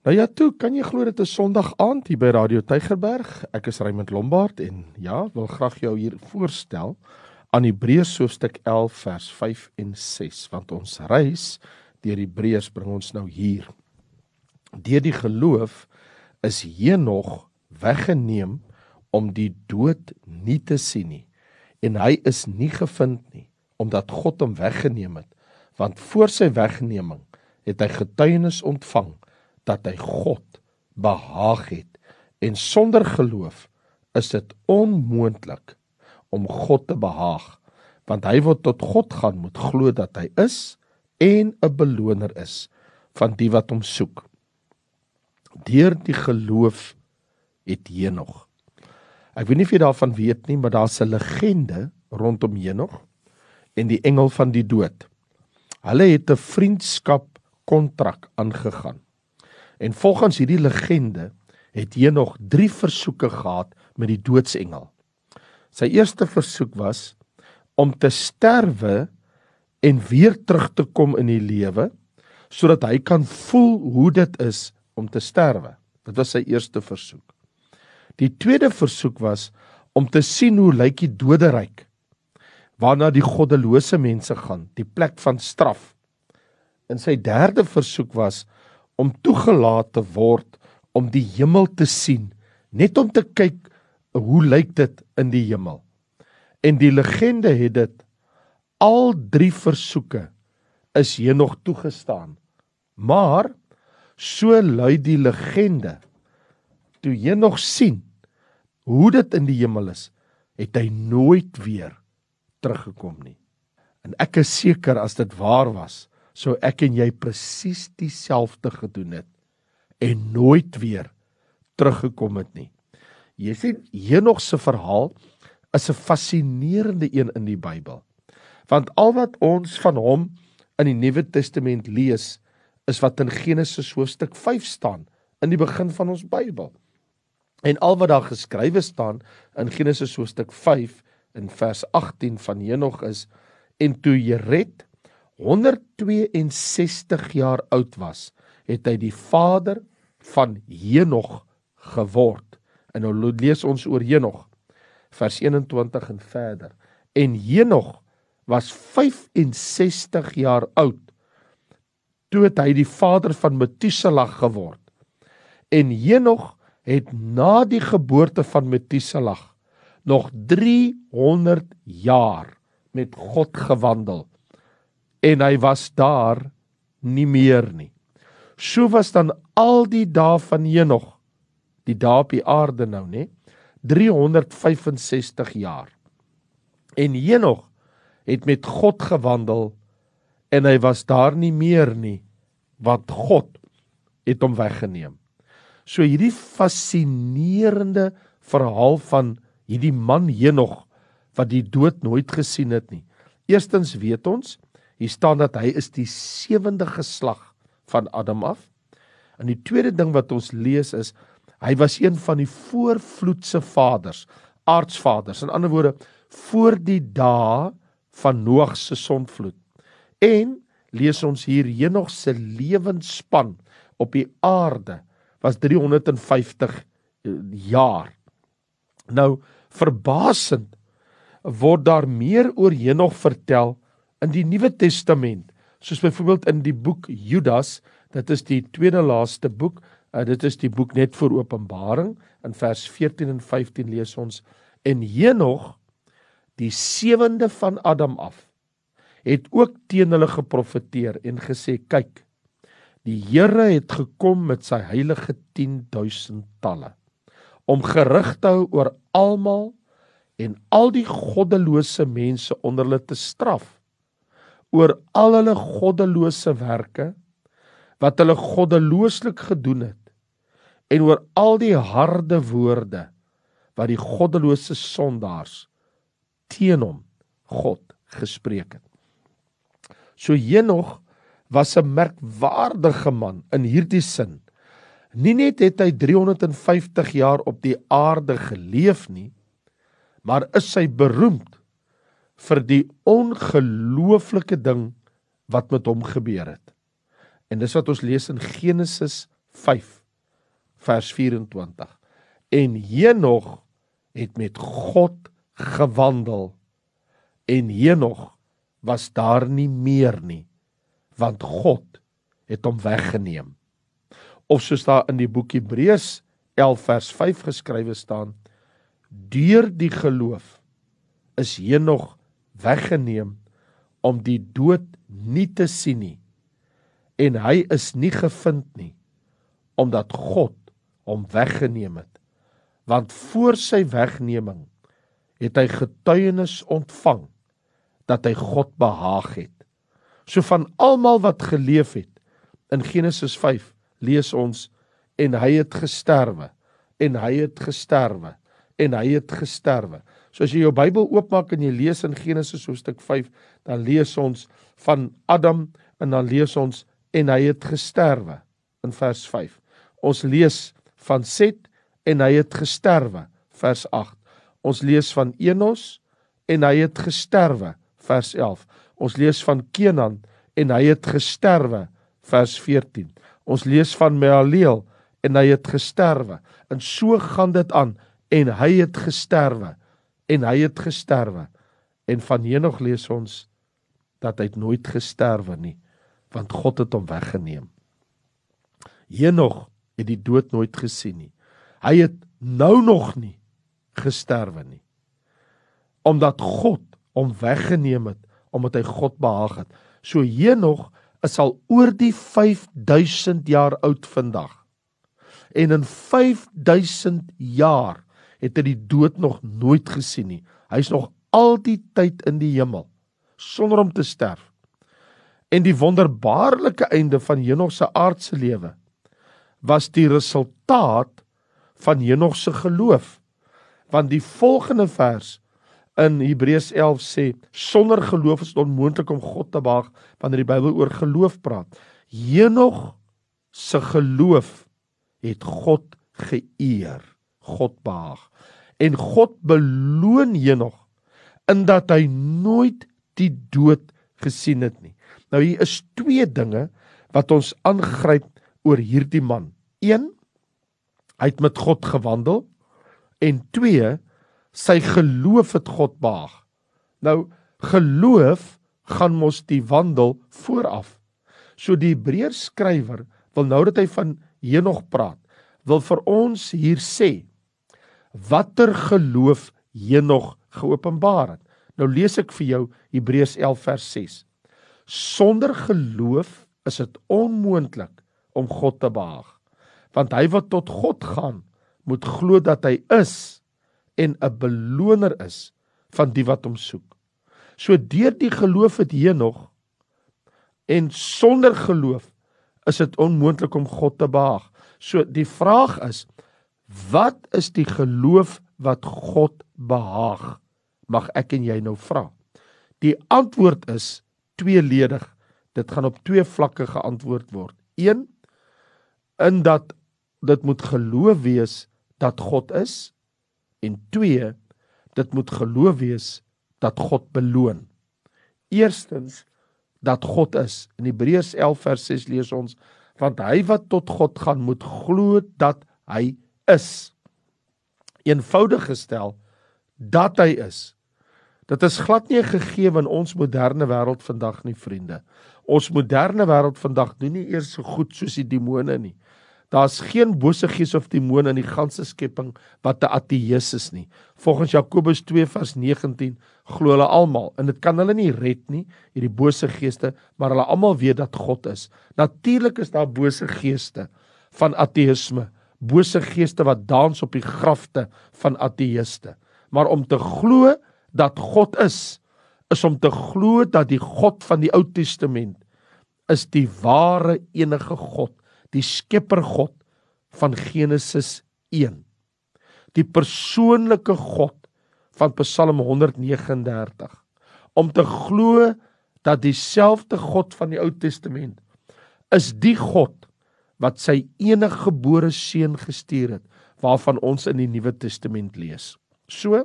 Nou ja, toe kan jy glo dit is Sondag aand hier by Radio Tygerberg. Ek is Raymond Lombard en ja, wil graag jou hier voorstel aan Hebreërs hoofstuk 11 vers 5 en 6, want ons reis deur Hebreërs bring ons nou hier. Deur die geloof is Henog weggeneem om die dood nie te sien nie en hy is nie gevind nie omdat God hom weggeneem het, want voor sy wegneming het hy getuienis ontvang dat hy God behaag het en sonder geloof is dit onmoontlik om God te behaag want hy wat tot God gaan moet glo dat hy is en 'n beloner is van die wat hom soek. Deur die geloof het Henog ek weet nie of jy daarvan weet nie maar daar's 'n legende rondom Henog en die engel van die dood. Hulle het 'n vriendskap kontrak aangegaan En volgens hierdie legende het hy nog 3 versoeke gehad met die doodsengel. Sy eerste versoek was om te sterwe en weer terug te kom in die lewe sodat hy kan voel hoe dit is om te sterwe. Dit was sy eerste versoek. Die tweede versoek was om te sien hoe lyk die doderyk waarna die goddelose mense gaan, die plek van straf. En sy derde versoek was om toegelaat te word om die hemel te sien, net om te kyk hoe lyk dit in die hemel. En die legende het dit al drie versoeke is hier nog toegestaan. Maar so lui die legende toe jy nog sien hoe dit in die hemel is, het hy nooit weer teruggekom nie. En ek is seker as dit waar was, sou ek en jy presies dieselfde gedoen het en nooit weer teruggekom het nie. Jy sien Henog se verhaal is 'n fascinerende een in die Bybel. Want al wat ons van hom in die Nuwe Testament lees, is wat in Genesis hoofstuk 5 staan in die begin van ons Bybel. En al wat daar geskrywe staan in Genesis hoofstuk 5 in vers 18 van Henog is en toe Jered 162 jaar oud was, het hy die vader van Henog geword. En nou lees ons oor Henog vers 21 en verder. En Henog was 65 jaar oud toe hy die vader van Metuselag geword. En Henog het na die geboorte van Metuselag nog 300 jaar met God gewandel en hy was daar nie meer nie. So was dan al die dae van Henog, die dae op die aarde nou, nê? 365 jaar. En Henog het met God gewandel en hy was daar nie meer nie, want God het hom weggeneem. So hierdie fascinerende verhaal van hierdie man Henog wat die dood nooit gesien het nie. Eerstens weet ons Hier staan dat hy is die sewende geslag van Adam af. En die tweede ding wat ons lees is hy was een van die voorvloedse vaders, aardsvaders. In ander woorde, voor die dae van Noag se sondvloed. En lees ons hier Henog se lewensspan op die aarde was 350 eh, jaar. Nou verbasend word daar meer oor Henog vertel in die Nuwe Testament, soos byvoorbeeld in die boek Judas, dit is die tweede laaste boek, uh, dit is die boek net voor Openbaring in vers 14 en 15 lees ons en Henog die sewende van Adam af het ook teen hulle geprofeteer en gesê kyk die Here het gekom met sy heilige 10000 talle om gerig te hou oor almal en al die goddelose mense onder hulle te straf oor al hulle goddelose werke wat hulle goddelooslik gedoen het en oor al die harde woorde wat die goddelose sondaars teen hom God gespreek het. So Henog was 'n merkwaardige man in hierdie sin. Nie net het hy 350 jaar op die aarde geleef nie, maar is hy beroemd vir die ongelooflike ding wat met hom gebeur het. En dis wat ons lees in Genesis 5 vers 24. En Henog het met God gewandel en Henog was daar nie meer nie want God het hom weggeneem. Of soos daar in die boek Hebreërs 11 vers 5 geskrywe staan: Deur die geloof is Henog weggeneem om die dood nie te sien nie. En hy is nie gevind nie omdat God hom weggeneem het. Want voor sy wegneming het hy getuienis ontvang dat hy God behaag het. So van almal wat geleef het in Genesis 5 lees ons en hy het gesterwe en hy het gesterwe en hy het gesterwe So as jy jou Bybel oopmaak en jy lees in Genesis hoofstuk 5, dan lees ons van Adam en dan lees ons en hy het gesterwe in vers 5. Ons lees van Set en hy het gesterwe vers 8. Ons lees van Enos en hy het gesterwe vers 11. Ons lees van Kenan en hy het gesterwe vers 14. Ons lees van Mehaleel en hy het gesterwe. En so gaan dit aan en hy het gesterwe en hy het gesterwe. En van Henog lees ons dat hy nooit gesterwe nie, want God het hom weggeneem. Henog het die dood nooit gesien nie. Hy het nou nog nie gesterwe nie. Omdat God hom weggeneem het omdat hy God behaag het. So Henog is al oor die 5000 jaar oud vandag. En in 5000 jaar het hy die dood nog nooit gesien nie. Hy's nog al die tyd in die hemel sonder om te sterf. En die wonderbaarlike einde van Henog se aardse lewe was die resultaat van Henog se geloof. Want die volgende vers in Hebreërs 11 sê sonder geloof is dit onmoontlik om God te behaag wanneer die Bybel oor geloof praat. Henog se geloof het God geëer, God behaag en God beloon Henog in dat hy nooit die dood gesien het nie. Nou hier is twee dinge wat ons aangryp oor hierdie man. 1 hy het met God gewandel en 2 sy geloof het God behaag. Nou geloof gaan mos die wandel vooraf. So die Hebreërs skrywer wil nou dat hy van Henog praat, wil vir ons hier sê watter geloof Henog geopenbaar het. Nou lees ek vir jou Hebreërs 11 vers 6. Sonder geloof is dit onmoontlik om God te behaag. Want hy wat tot God gaan, moet glo dat hy is en 'n beloner is van die wat hom soek. So deur die geloof het Henog en sonder geloof is dit onmoontlik om God te behaag. So die vraag is, Wat is die geloof wat God behaag? Mag ek en jy nou vra. Die antwoord is tweeledig. Dit gaan op twee vlakke geantwoord word. 1 in dat dit moet geloof wees dat God is en 2 dit moet geloof wees dat God beloon. Eerstens dat God is. In Hebreërs 11 vers 6 lees ons want hy wat tot God gaan moet glo dat hy is eenvoudig gestel dat hy is. Dit is glad nie gegee in ons moderne wêreld vandag nie, vriende. Ons moderne wêreld vandag doen nie eers so goed soos die demone nie. Daar's geen bose gees of demone in die ganse skepping wat 'n ateïs is nie. Volgens Jakobus 2 vers 19 glo hulle almal en dit kan hulle nie red nie, hierdie bose geeste, maar hulle almal weet dat God is. Natuurlik is daar bose geeste van ateïsme bose geeste wat dans op die grafte van ateïste. Maar om te glo dat God is, is om te glo dat die God van die Ou Testament is die ware enige God, die skepper God van Genesis 1. Die persoonlike God van Psalm 139. Om te glo dat dieselfde God van die Ou Testament is die God wat sy enige gebore seun gestuur het waarvan ons in die Nuwe Testament lees. So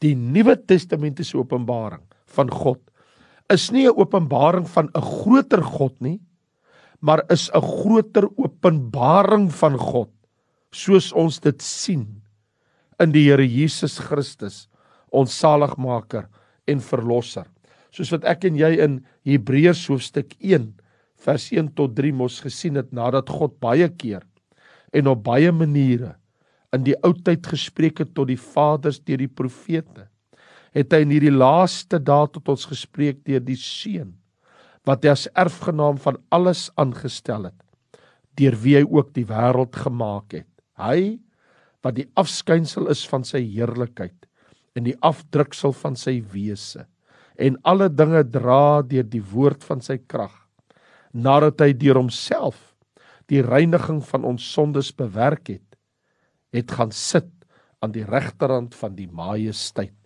die Nuwe Testamentiese openbaring van God is nie 'n openbaring van 'n groter God nie, maar is 'n groter openbaring van God soos ons dit sien in die Here Jesus Christus, ons saligmaker en verlosser. Soos wat ek en jy in Hebreërs hoofstuk 1 vers 1 tot 3 mos gesien het nadat God baie keer en op baie maniere in die ou tyd gespreek het tot die vaders deur die profete het hy in hierdie laaste dae tot ons gespreek deur die seun wat hy as erfgenaam van alles aangestel het deur wie hy ook die wêreld gemaak het. Hy wat die afskynsel is van sy heerlikheid en die afdruksel van sy wese en alle dinge dra deur die woord van sy krag nadat hy deur homself die reiniging van ons sondes bewerk het het gaan sit aan die regterrand van die majesteit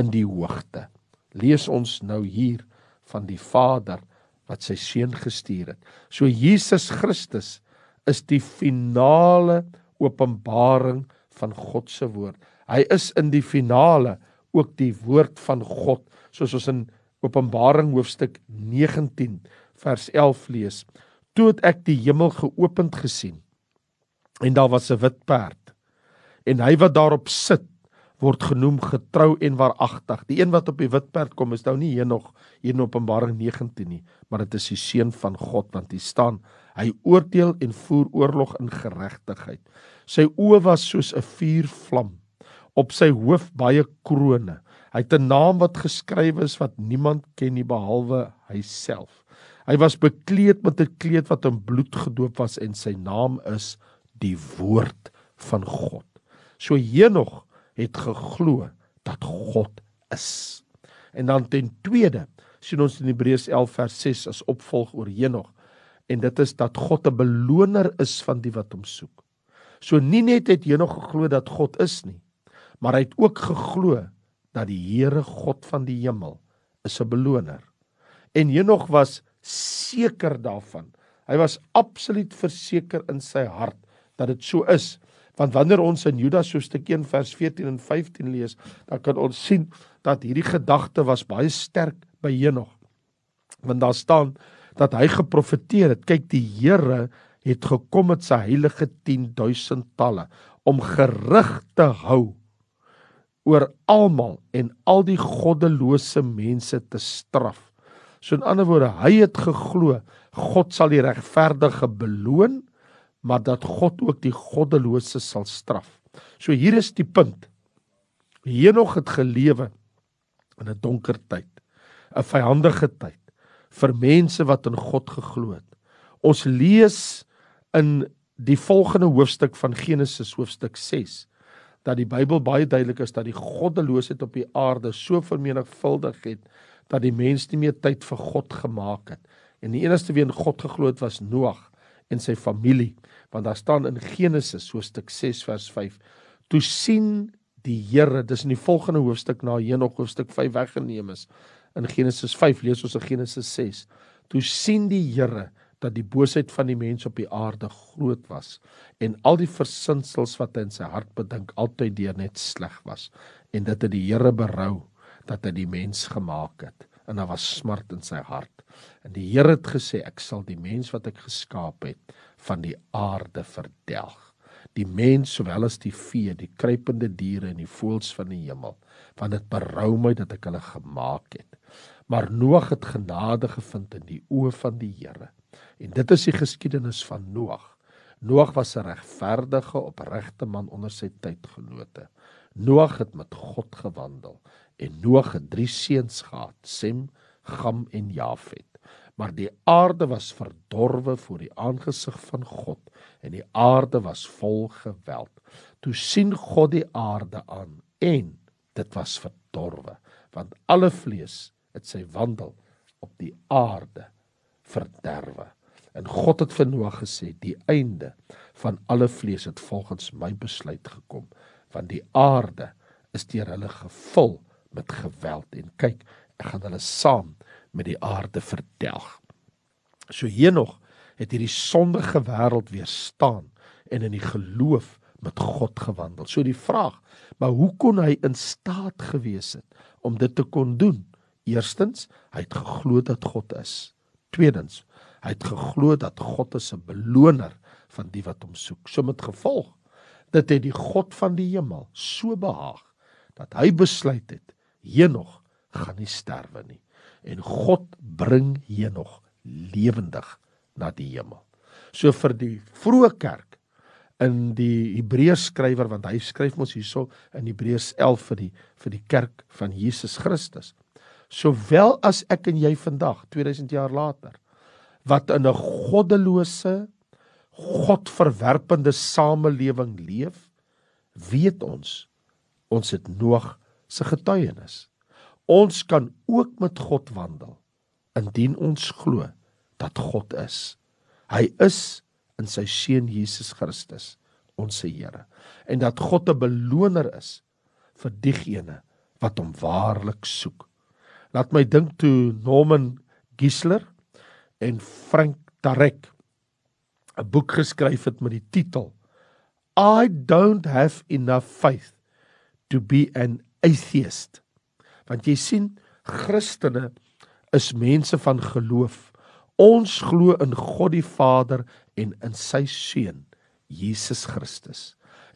in die hoogte lees ons nou hier van die Vader wat sy seun gestuur het so Jesus Christus is die finale openbaring van God se woord. Hy is in die finale ook die woord van God, soos ons in Openbaring hoofstuk 19 vers 11 lees. Toe het ek die hemel geopend gesien en daar was 'n wit perd en hy wat daarop sit word genoem getrou en waaragtig. Die een wat op die wit perd kom is nou nie hier nog hier in Openbaring 19 nie, maar dit is die seun van God want hier staan hy oordeel en voer oorlog in geregtigheid. Sy oë was soos 'n vuurvlam, op sy hoof baie krones. Hy het 'n naam wat geskryf is wat niemand ken nie behalwe hy self. Hy was bekleed met 'n kleed wat in bloed gedoop was en sy naam is die woord van God. So Henog het geglo dat God is. En dan ten tweede sien ons in Hebreërs 11 vers 6 as opvolg oor Henog en dit is dat God 'n beloner is van die wat hom soek. So nie net het Henog geglo dat God is nie, maar hy het ook geglo dat die Here God van die hemel is 'n beloner. En Henog was seker daarvan. Hy was absoluut verseker in sy hart dat dit so is. Want wanneer ons in Judas hoofstuk 1 vers 14 en 15 lees, dan kan ons sien dat hierdie gedagte was baie sterk by Henog. Want daar staan dat hy geprofeteer het, kyk die Here het gekom met sy heilige 10000 talle om gerig te hou oor almal en al die goddelose mense te straf. So in ander woorde, hy het geglo God sal die regverdige beloon, maar dat God ook die goddelose sal straf. So hier is die punt. Henog het gelewe in 'n donker tyd, 'n vyandige tyd vir mense wat in God geglo het. Ons lees in die volgende hoofstuk van Genesis hoofstuk 6 dat die Bybel baie duidelik is dat die goddeloosheid op die aarde so vermenigvuldig het dat die mens nie meer tyd vir God gemaak het. En die enigste wie in God geglo het was Noag en sy familie, want daar staan in Genesis hoofstuk 6 vers 5: "Toe sien die Here, dis in die volgende hoofstuk na Henog hoofstuk 5 weggeneem is. In Genesis 5 lees ons in Genesis 6: "Toe sien die Here dat die boosheid van die mens op die aarde groot was en al die versinsels wat hy in sy hart bedink altyd deur net sleg was en dit het die Here berou dat hy die mens gemaak het. En daar was smart in sy hart. En die Here het gesê ek sal die mens wat ek geskaap het van die aarde verdelg. Die mens sowel as die vee die kruipende diere en die voëls van die hemel want dit berou my dat ek hulle gemaak het. Maar Noag het genade gevind in die oë van die Here En dit is die geskiedenis van Noag. Noag was 'n regverdige, opregte man onder sy tydgenote. Noag het met God gewandel en Noag het 3 seuns gehad: Sem, Gam en Jafet. Maar die aarde was verdorwe voor die aangesig van God en die aarde was vol geweld. Toe sien God die aarde aan en dit was verdorwe, want alle vlees het sy wandel op die aarde verderwe. En God het vir Noag gesê: "Die einde van alle vlees het volgens my besluit gekom, want die aarde is deur hulle gevul met geweld en kyk, ek gaan hulle saam met die aarde verdelg." So Henog het hierdie sondige wêreld weerstaan en in die geloof met God gewandel. So die vraag, maar hoe kon hy in staat gewees het om dit te kon doen? Eerstens, hy het geglo dat God is. Tweedens, Hy het geglo dat God is 'n beloner van die wat hom soek. So met gevolg dat hy die God van die hemel so behaag dat hy besluit het Henog gaan nie sterwe nie en God bring Henog lewendig na die hemel. So vir die vroeë kerk in die Hebreërs skrywer want hy skryf mos hierso in Hebreërs 11 vir die vir die kerk van Jesus Christus. Sowel as ek en jy vandag 2000 jaar later wat in 'n goddelose godverwerpende samelewing leef, weet ons ons het Noag se getuienis. Ons kan ook met God wandel indien ons glo dat God is. Hy is in sy seun Jesus Christus, ons Here. En dat God 'n beloner is vir diegene wat hom waarlik soek. Laat my dink toe Norman Gisler en Frank Tarek 'n boek geskryf het met die titel I don't have enough faith to be an atheist. Want jy sien Christene is mense van geloof Ons glo in God die Vader en in sy seun Jesus Christus.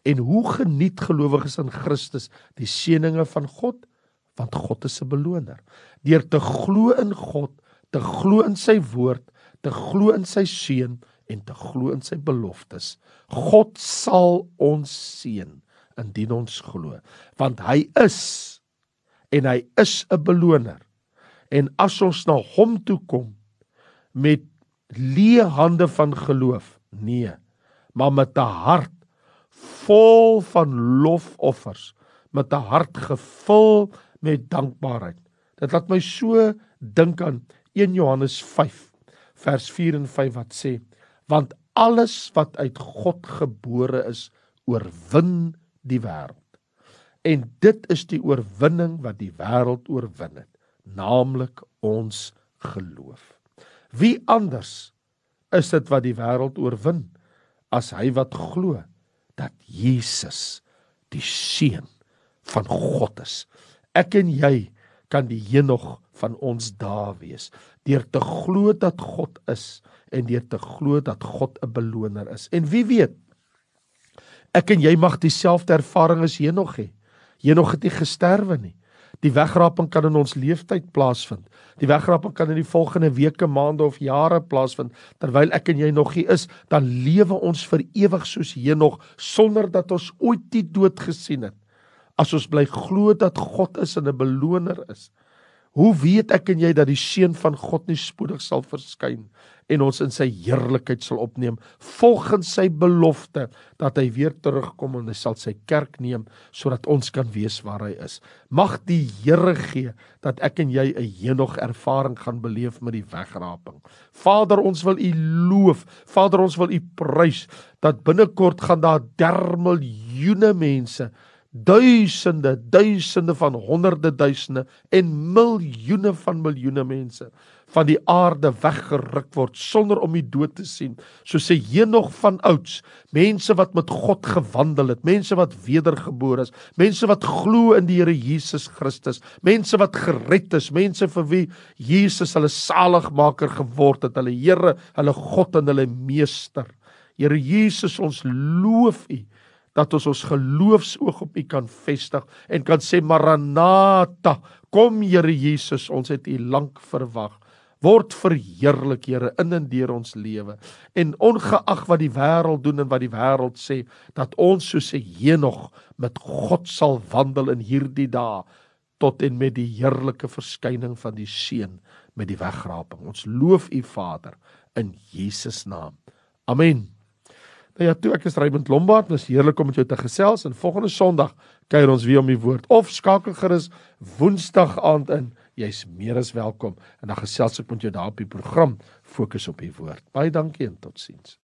En hoe geniet gelowiges in Christus die seëninge van God? Want God is 'n beloner. Deur te glo in God, te glo in sy woord, te glo in sy seun en te glo in sy beloftes. God sal ons seën indien ons glo, want hy is en hy is 'n beloner. En as ons na hom toe kom, met leë hande van geloof. Nee, maar met 'n hart vol van lofoffers, met 'n hart gevul met dankbaarheid. Dit laat my so dink aan 1 Johannes 5 vers 4 en 5 wat sê: Want alles wat uit God gebore is, oorwin die wêreld. En dit is die oorwinning wat die wêreld oorwin het, naamlik ons geloof. Wie anders is dit wat die wêreld oorwin as hy wat glo dat Jesus die seun van God is. Ek en jy kan die Henog van ons dae wees deur te glo dat God is en deur te glo dat God 'n beloner is. En wie weet ek en jy mag dieselfde ervaring as Henog hê. Henog het nie gesterwe nie. Die wegraping kan in ons lewenstyd plaasvind. Die wegraping kan in die volgende weke, maande of jare plaasvind. Terwyl ek en jy nog hier is, dan lewe ons vir ewig soos hier nog sonder dat ons ooit die dood gesien het. As ons bly glo dat God is en 'n beloner is. Hoe weet ek en jy dat die seun van God nie spoedig sal verskyn en ons in sy heerlikheid sal opneem volgens sy belofte dat hy weer terugkom en hy sal sy kerk neem sodat ons kan weet waar hy is. Mag die Here gee dat ek en jy 'n Henog ervaring gaan beleef met die wegraping. Vader, ons wil U loof. Vader, ons wil U prys dat binnekort gaan daar dermiljoene mense duisende duisende van honderde duisende en miljoene van miljoene mense van die aarde weggeruk word sonder om die dood te sien. Soos sê Henog van ouds mense wat met God gewandel het mense wat wedergebore is mense wat glo in die Here Jesus Christus mense wat gered is mense vir wie Jesus hulle saligmaker geword het hulle Here hulle God en hulle meester. Here Jesus ons loof U dat ons ons geloofsoog op U kan vestig en kan sê Maranatha, kom Here Jesus, ons het U lank verwag. Word verheerlik Here in en deur ons lewe. En ongeag wat die wêreld doen en wat die wêreld sê, dat ons soos 'n Henog met God sal wandel in hierdie dae tot en met die heerlike verskyning van die Seun met die wegraping. Ons loof U Vader in Jesus naam. Amen. Nou ja, toe ek is Raymond Lombard, dis heerlik om met jou te gesels en volgende Sondag kuier ons weer om die woord of skakel gerus Woensdag aand in. Jy's meer as welkom en dan gesels ek met jou daar op die program Fokus op die woord. Baie dankie en totsiens.